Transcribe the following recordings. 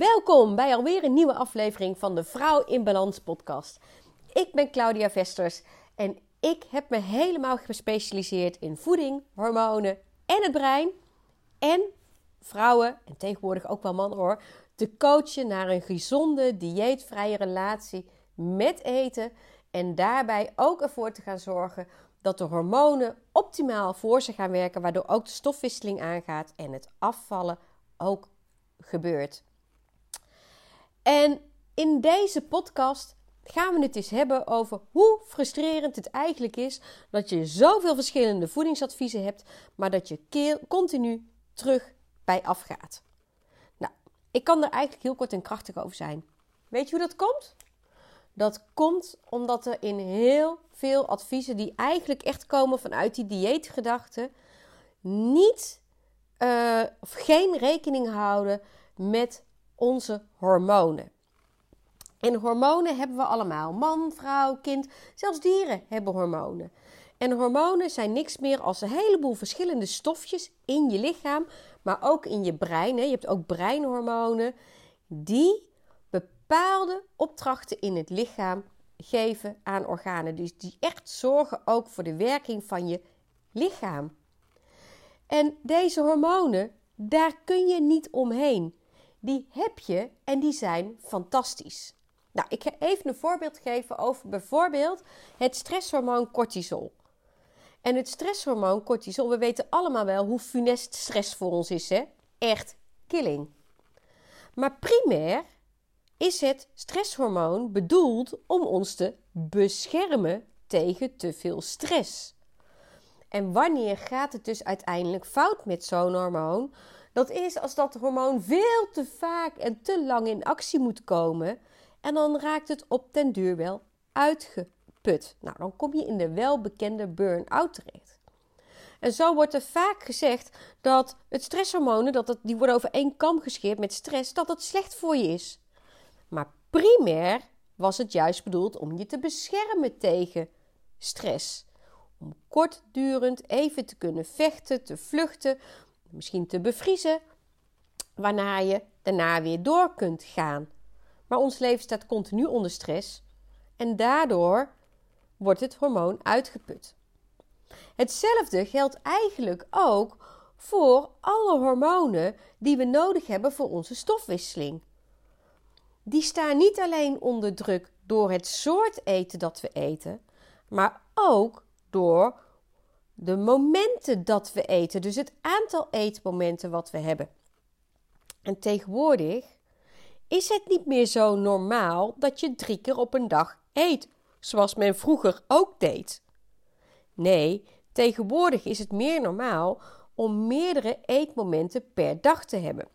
Welkom bij alweer een nieuwe aflevering van de Vrouw in Balans podcast. Ik ben Claudia Vesters en ik heb me helemaal gespecialiseerd in voeding, hormonen en het brein. En vrouwen, en tegenwoordig ook wel mannen hoor, te coachen naar een gezonde, dieetvrije relatie met eten. En daarbij ook ervoor te gaan zorgen dat de hormonen optimaal voor ze gaan werken, waardoor ook de stofwisseling aangaat en het afvallen ook gebeurt. En in deze podcast gaan we het eens hebben over hoe frustrerend het eigenlijk is dat je zoveel verschillende voedingsadviezen hebt, maar dat je keel continu terug bij afgaat. Nou, ik kan er eigenlijk heel kort en krachtig over zijn. Weet je hoe dat komt? Dat komt omdat er in heel veel adviezen die eigenlijk echt komen vanuit die dieetgedachte niet uh, of geen rekening houden met onze hormonen. En hormonen hebben we allemaal. Man, vrouw, kind, zelfs dieren hebben hormonen. En hormonen zijn niks meer als een heleboel verschillende stofjes in je lichaam, maar ook in je brein. Je hebt ook breinhormonen die bepaalde opdrachten in het lichaam geven aan organen. Dus die echt zorgen ook voor de werking van je lichaam. En deze hormonen, daar kun je niet omheen. Die heb je en die zijn fantastisch. Nou, ik ga even een voorbeeld geven over bijvoorbeeld het stresshormoon cortisol. En het stresshormoon cortisol, we weten allemaal wel hoe funest stress voor ons is, hè? Echt killing. Maar primair is het stresshormoon bedoeld om ons te beschermen tegen te veel stress. En wanneer gaat het dus uiteindelijk fout met zo'n hormoon? Dat is als dat hormoon veel te vaak en te lang in actie moet komen. En dan raakt het op den duur wel uitgeput. Nou, dan kom je in de welbekende burn-out terecht. En zo wordt er vaak gezegd dat het stresshormonen, dat die worden over één kam gescheerd met stress, dat het slecht voor je is. Maar primair was het juist bedoeld om je te beschermen tegen stress. Om kortdurend even te kunnen vechten, te vluchten, misschien te bevriezen, waarna je daarna weer door kunt gaan. Maar ons leven staat continu onder stress en daardoor wordt het hormoon uitgeput. Hetzelfde geldt eigenlijk ook voor alle hormonen die we nodig hebben voor onze stofwisseling die staan niet alleen onder druk door het soort eten dat we eten, maar ook door de momenten dat we eten. Dus het aantal eetmomenten wat we hebben. En tegenwoordig is het niet meer zo normaal dat je drie keer op een dag eet, zoals men vroeger ook deed. Nee, tegenwoordig is het meer normaal om meerdere eetmomenten per dag te hebben.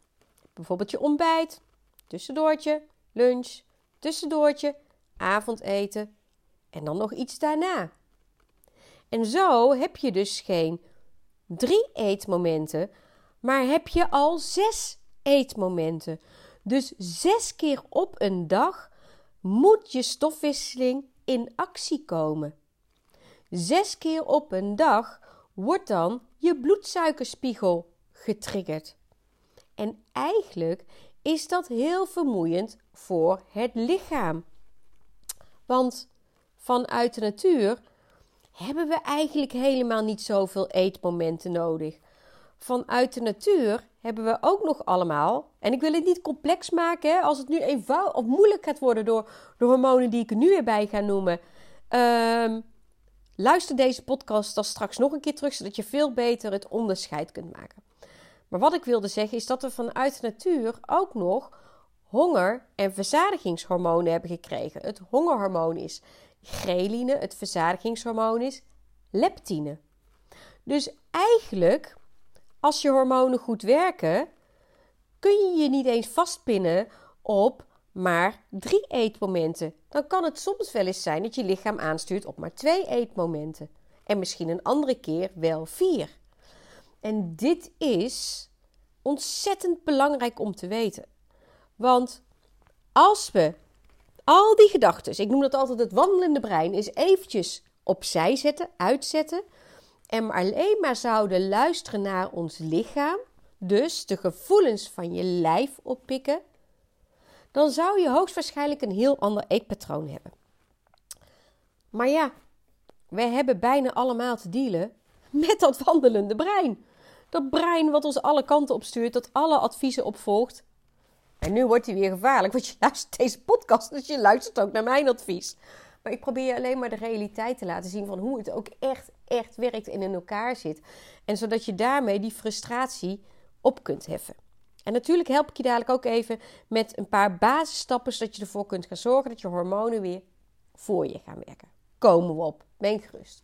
Bijvoorbeeld je ontbijt, tussendoortje, lunch, tussendoortje, avondeten en dan nog iets daarna. En zo heb je dus geen drie eetmomenten, maar heb je al zes eetmomenten. Dus zes keer op een dag moet je stofwisseling in actie komen. Zes keer op een dag wordt dan je bloedsuikerspiegel getriggerd. En eigenlijk is dat heel vermoeiend voor het lichaam. Want vanuit de natuur hebben we eigenlijk helemaal niet zoveel eetmomenten nodig. Vanuit de natuur hebben we ook nog allemaal, en ik wil het niet complex maken, hè, als het nu eenvoudig of moeilijk gaat worden door de hormonen die ik er nu weer bij ga noemen. Um, luister deze podcast dan straks nog een keer terug, zodat je veel beter het onderscheid kunt maken. Maar wat ik wilde zeggen is dat we vanuit de natuur ook nog honger- en verzadigingshormonen hebben gekregen. Het hongerhormoon is ghreline, het verzadigingshormoon is leptine. Dus eigenlijk, als je hormonen goed werken, kun je je niet eens vastpinnen op maar drie eetmomenten. Dan kan het soms wel eens zijn dat je lichaam aanstuurt op maar twee eetmomenten. En misschien een andere keer wel vier. En dit is ontzettend belangrijk om te weten. Want als we al die gedachten, ik noem dat altijd het wandelende brein, eens eventjes opzij zetten, uitzetten. En alleen maar zouden luisteren naar ons lichaam. Dus de gevoelens van je lijf oppikken. dan zou je hoogstwaarschijnlijk een heel ander eetpatroon hebben. Maar ja, wij hebben bijna allemaal te dealen met dat wandelende brein. Dat brein wat ons alle kanten opstuurt, dat alle adviezen opvolgt. En nu wordt hij weer gevaarlijk, want je luistert deze podcast, dus je luistert ook naar mijn advies. Maar ik probeer je alleen maar de realiteit te laten zien van hoe het ook echt, echt werkt en in elkaar zit. En zodat je daarmee die frustratie op kunt heffen. En natuurlijk help ik je dadelijk ook even met een paar basisstappen, zodat je ervoor kunt gaan zorgen dat je hormonen weer voor je gaan werken. Komen we op, ben gerust.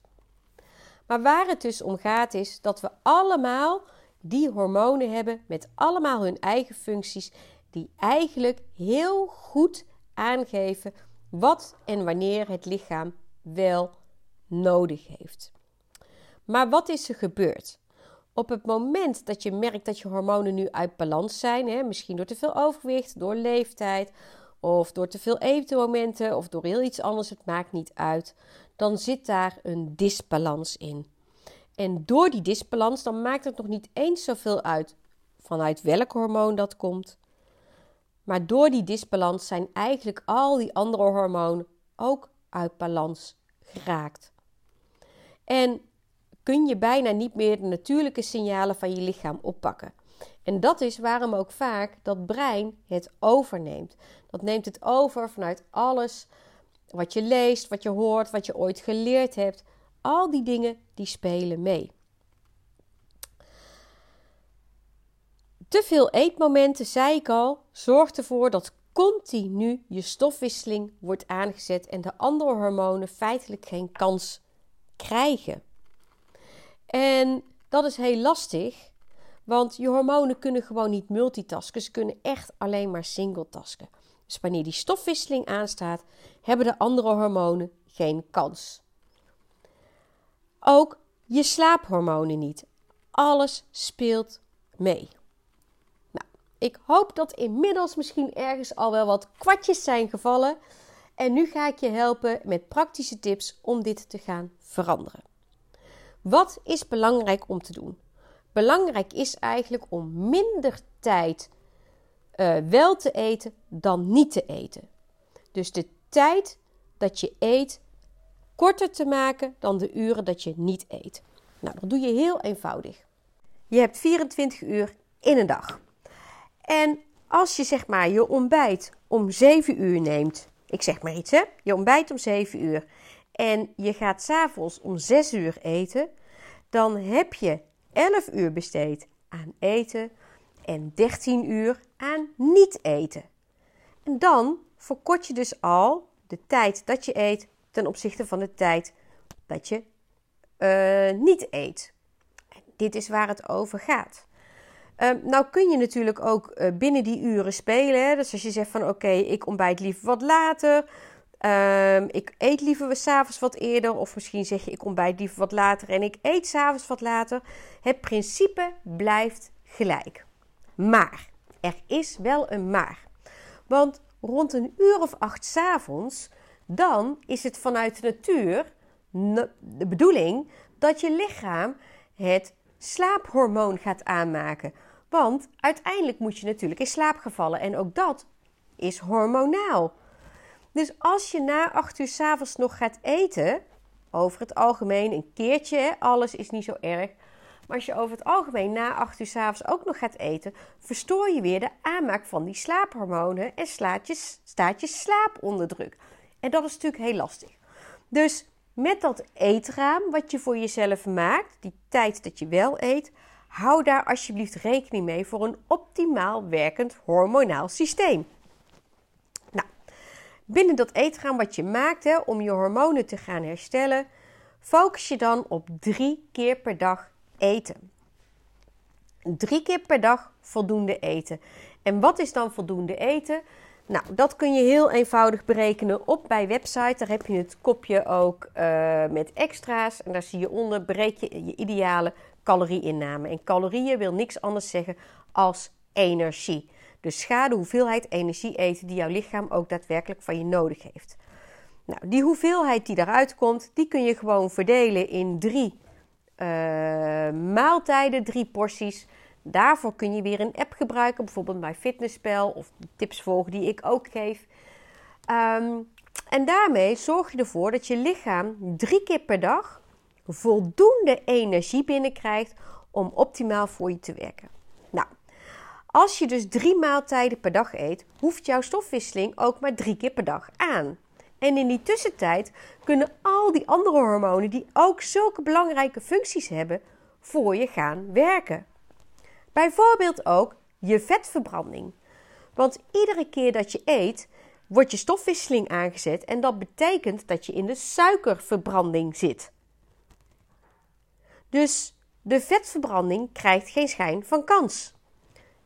Maar waar het dus om gaat is dat we allemaal die hormonen hebben met allemaal hun eigen functies, die eigenlijk heel goed aangeven wat en wanneer het lichaam wel nodig heeft. Maar wat is er gebeurd? Op het moment dat je merkt dat je hormonen nu uit balans zijn, hè, misschien door te veel overwicht, door leeftijd of door te veel etenmomenten of door heel iets anders, het maakt niet uit, dan zit daar een disbalans in. En door die disbalans, dan maakt het nog niet eens zoveel uit vanuit welk hormoon dat komt. Maar door die disbalans zijn eigenlijk al die andere hormonen ook uit balans geraakt. En kun je bijna niet meer de natuurlijke signalen van je lichaam oppakken. En dat is waarom ook vaak dat brein het overneemt. Dat neemt het over vanuit alles wat je leest, wat je hoort, wat je ooit geleerd hebt. Al die dingen die spelen mee. Te veel eetmomenten, zei ik al, zorgt ervoor dat continu je stofwisseling wordt aangezet en de andere hormonen feitelijk geen kans krijgen. En dat is heel lastig, want je hormonen kunnen gewoon niet multitasken. Ze kunnen echt alleen maar singletasken. Dus wanneer die stofwisseling aanstaat, hebben de andere hormonen geen kans. Ook je slaaphormonen niet. Alles speelt mee. Ik hoop dat inmiddels misschien ergens al wel wat kwartjes zijn gevallen. En nu ga ik je helpen met praktische tips om dit te gaan veranderen. Wat is belangrijk om te doen? Belangrijk is eigenlijk om minder tijd uh, wel te eten dan niet te eten. Dus de tijd dat je eet korter te maken dan de uren dat je niet eet. Nou, dat doe je heel eenvoudig. Je hebt 24 uur in een dag. En als je zeg maar je ontbijt om 7 uur neemt, ik zeg maar iets hè, je ontbijt om 7 uur en je gaat s'avonds om 6 uur eten, dan heb je 11 uur besteed aan eten en 13 uur aan niet eten. En dan verkort je dus al de tijd dat je eet ten opzichte van de tijd dat je uh, niet eet. dit is waar het over gaat. Uh, nou kun je natuurlijk ook uh, binnen die uren spelen. Hè? Dus als je zegt van oké, ik ontbijt liever wat later. Um, ik eet liever s'avonds wat eerder. Of misschien zeg je ik ontbijt liever wat later en ik eet s'avonds wat later. Het principe blijft gelijk. Maar, er is wel een maar. Want rond een uur of acht s'avonds, dan is het vanuit de natuur de bedoeling dat je lichaam het slaaphormoon gaat aanmaken. Want uiteindelijk moet je natuurlijk in slaap gevallen en ook dat is hormonaal. Dus als je na 8 uur s'avonds nog gaat eten, over het algemeen een keertje, alles is niet zo erg. Maar als je over het algemeen na 8 uur s'avonds ook nog gaat eten, verstoor je weer de aanmaak van die slaaphormonen en slaat je, staat je slaap onder druk. En dat is natuurlijk heel lastig. Dus met dat eetraam wat je voor jezelf maakt, die tijd dat je wel eet, hou daar alsjeblieft rekening mee voor een optimaal werkend hormonaal systeem. Binnen dat eetgaan wat je maakt hè, om je hormonen te gaan herstellen, focus je dan op drie keer per dag eten. Drie keer per dag voldoende eten. En wat is dan voldoende eten? Nou, dat kun je heel eenvoudig berekenen op bij website. Daar heb je het kopje ook uh, met extra's. En daar zie je onder breek je je ideale calorieinname. En calorieën wil niks anders zeggen als energie. Dus ga de hoeveelheid energie eten die jouw lichaam ook daadwerkelijk van je nodig heeft. Nou, die hoeveelheid die daaruit komt, die kun je gewoon verdelen in drie uh, maaltijden, drie porties. Daarvoor kun je weer een app gebruiken, bijvoorbeeld mijn fitnesspel of tips volgen die ik ook geef. Ehm, en daarmee zorg je ervoor dat je lichaam drie keer per dag voldoende energie binnenkrijgt om optimaal voor je te werken. Nou, als je dus drie maaltijden per dag eet, hoeft jouw stofwisseling ook maar drie keer per dag aan. En in die tussentijd kunnen al die andere hormonen, die ook zulke belangrijke functies hebben, voor je gaan werken. Bijvoorbeeld ook je vetverbranding. Want iedere keer dat je eet, wordt je stofwisseling aangezet en dat betekent dat je in de suikerverbranding zit. Dus de vetverbranding krijgt geen schijn van kans.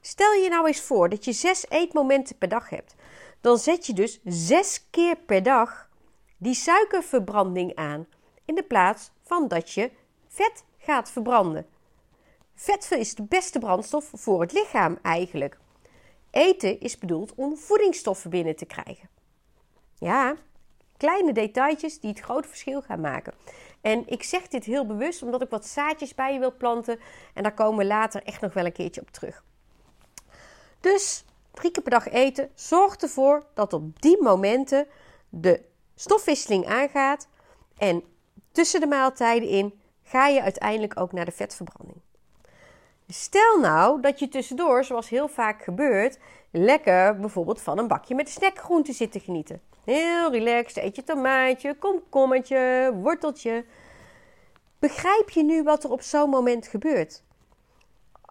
Stel je nou eens voor dat je zes eetmomenten per dag hebt. Dan zet je dus zes keer per dag die suikerverbranding aan in de plaats van dat je vet gaat verbranden. Vet is de beste brandstof voor het lichaam eigenlijk. Eten is bedoeld om voedingsstoffen binnen te krijgen. Ja, kleine detailtjes die het grote verschil gaan maken. En ik zeg dit heel bewust omdat ik wat zaadjes bij je wil planten. En daar komen we later echt nog wel een keertje op terug. Dus drie keer per dag eten zorgt ervoor dat op die momenten de stofwisseling aangaat. En tussen de maaltijden in ga je uiteindelijk ook naar de vetverbranding. Stel nou dat je tussendoor, zoals heel vaak gebeurt, lekker bijvoorbeeld van een bakje met snackgroenten zit te genieten. Heel relaxed, eet je tomaatje, komkommetje, worteltje. Begrijp je nu wat er op zo'n moment gebeurt?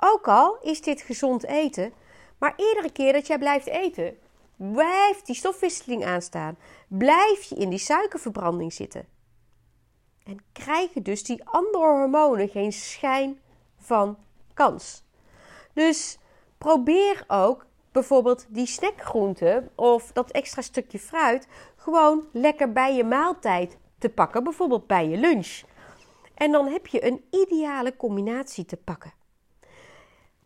Ook al is dit gezond eten, maar iedere keer dat jij blijft eten, blijft die stofwisseling aanstaan. Blijf je in die suikerverbranding zitten. En krijgen dus die andere hormonen geen schijn van kans. Dus probeer ook bijvoorbeeld die snackgroenten of dat extra stukje fruit gewoon lekker bij je maaltijd te pakken, bijvoorbeeld bij je lunch. En dan heb je een ideale combinatie te pakken.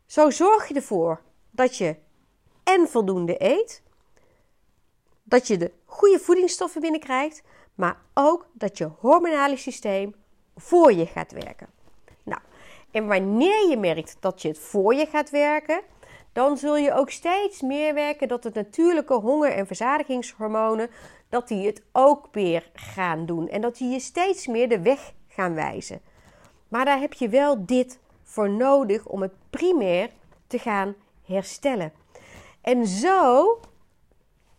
Zo zorg je ervoor dat je en voldoende eet, dat je de goede voedingsstoffen binnenkrijgt, maar ook dat je hormonale systeem voor je gaat werken. Nou, en wanneer je merkt dat je het voor je gaat werken, dan zul je ook steeds meer werken dat de natuurlijke honger- en verzadigingshormonen dat die het ook weer gaan doen en dat die je steeds meer de weg gaan wijzen. Maar daar heb je wel dit voor nodig om het primair te gaan herstellen. En zo,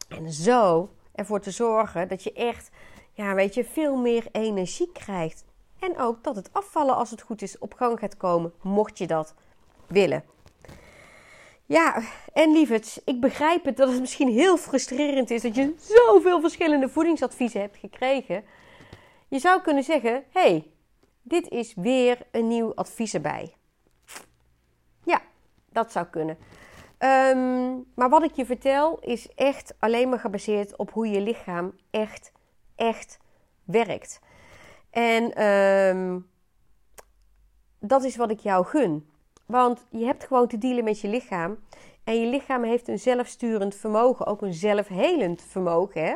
en zo ervoor te zorgen dat je echt, ja, weet je, veel meer energie krijgt. En ook dat het afvallen, als het goed is, op gang gaat komen, mocht je dat willen. Ja, en lieverd, ik begrijp het dat het misschien heel frustrerend is dat je zoveel verschillende voedingsadviezen hebt gekregen. Je zou kunnen zeggen: hey, dit is weer een nieuw advies erbij. Ja, dat zou kunnen. Ehm, maar wat ik je vertel is echt alleen maar gebaseerd op hoe je lichaam echt, echt werkt. En ehm, dat is wat ik jou gun. Want je hebt gewoon te dealen met je lichaam. En je lichaam heeft een zelfsturend vermogen, ook een zelfhelend vermogen. Hè?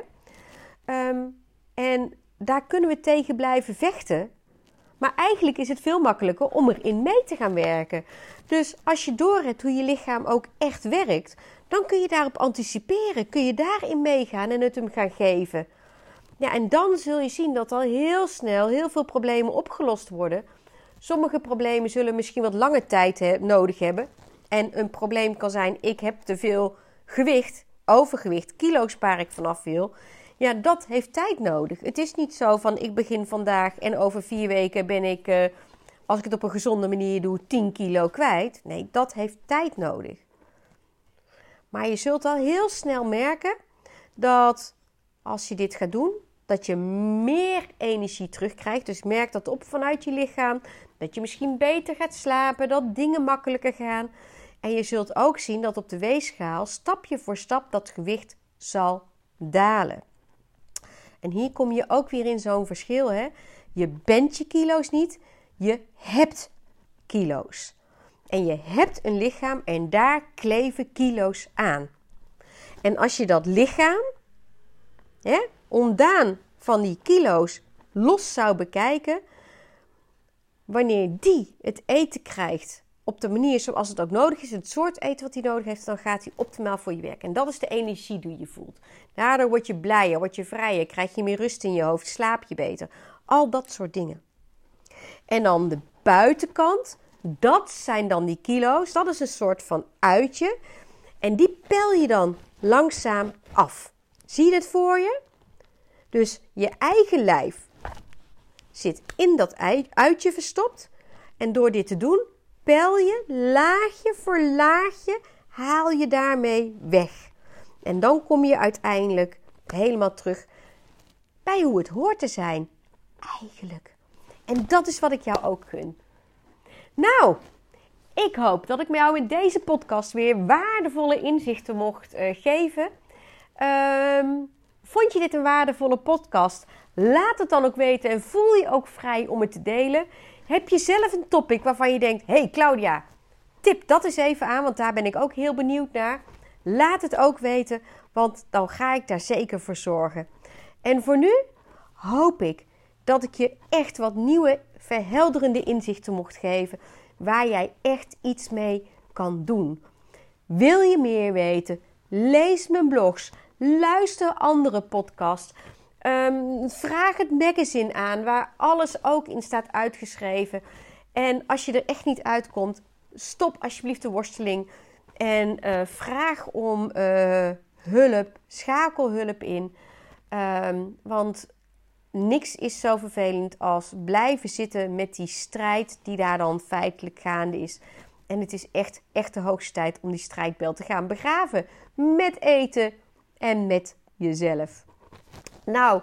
Ehm, en daar kunnen we tegen blijven vechten. Maar eigenlijk is het veel makkelijker om erin mee te gaan werken. Dus als je doorhebt hoe je lichaam ook echt werkt, dan kun je daarop anticiperen. Kun je daarin meegaan en het hem gaan geven. Ja, en dan zul je zien dat al heel snel heel veel problemen opgelost worden. Sommige problemen zullen misschien wat lange tijd nodig hebben. En een probleem kan zijn: ik heb te veel gewicht, overgewicht, kilo's waar ik vanaf wil. Ja, dat heeft tijd nodig. Het is niet zo van ik begin vandaag en over vier weken ben ik, uh, als ik het op een gezonde manier doe, 10 kilo kwijt. Nee, dat heeft tijd nodig. Maar je zult al heel snel merken dat als je dit gaat doen, dat je meer energie terugkrijgt. Dus merk dat op vanuit je lichaam. Dat je misschien beter gaat slapen, dat dingen makkelijker gaan. En je zult ook zien dat op de weegschaal stapje voor stap dat gewicht zal dalen. En hier kom je ook weer in zo'n verschil. Hè? Je bent je kilo's niet, je hebt kilo's. En je hebt een lichaam en daar kleven kilo's aan. En als je dat lichaam, hè, ondaan van die kilo's, los zou bekijken, wanneer die het eten krijgt op de manier zoals het ook nodig is, het soort eten wat hij nodig heeft, dan gaat hij optimaal voor je werken. En dat is de energie die je voelt. Daardoor word je blijer, word je vrijer, krijg je meer rust in je hoofd, slaap je beter. Al dat soort dingen. En dan de buitenkant, dat zijn dan die kilo's. Dat is een soort van uitje. En die pel je dan langzaam af. Zie je het voor je? Dus je eigen lijf zit in dat uitje verstopt. En door dit te doen, pel je laagje voor laagje, haal je daarmee weg. En dan kom je uiteindelijk helemaal terug bij hoe het hoort te zijn. Eigenlijk. En dat is wat ik jou ook gun. Nou, ik hoop dat ik jou in deze podcast weer waardevolle inzichten mocht uh, geven. Um, vond je dit een waardevolle podcast? Laat het dan ook weten en voel je ook vrij om het te delen. Heb je zelf een topic waarvan je denkt: hey Claudia, tip dat eens even aan, want daar ben ik ook heel benieuwd naar. Laat het ook weten, want dan ga ik daar zeker voor zorgen. En voor nu hoop ik dat ik je echt wat nieuwe, verhelderende inzichten mocht geven waar jij echt iets mee kan doen. Wil je meer weten? Lees mijn blogs, luister andere podcasts. Um, vraag het magazine aan, waar alles ook in staat uitgeschreven. En als je er echt niet uitkomt, stop alsjeblieft de worsteling en uh, vraag om uh, hulp, schakel hulp in. Um, want niks is zo vervelend als blijven zitten met die strijd die daar dan feitelijk gaande is. En het is echt, echt de hoogste tijd om die strijdbel te gaan begraven. Met eten en met jezelf. Nou,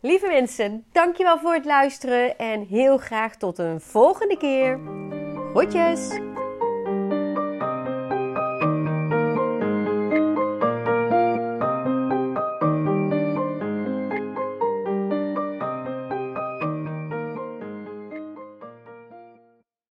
lieve mensen, dankjewel voor het luisteren en heel graag tot een volgende keer. Groetjes!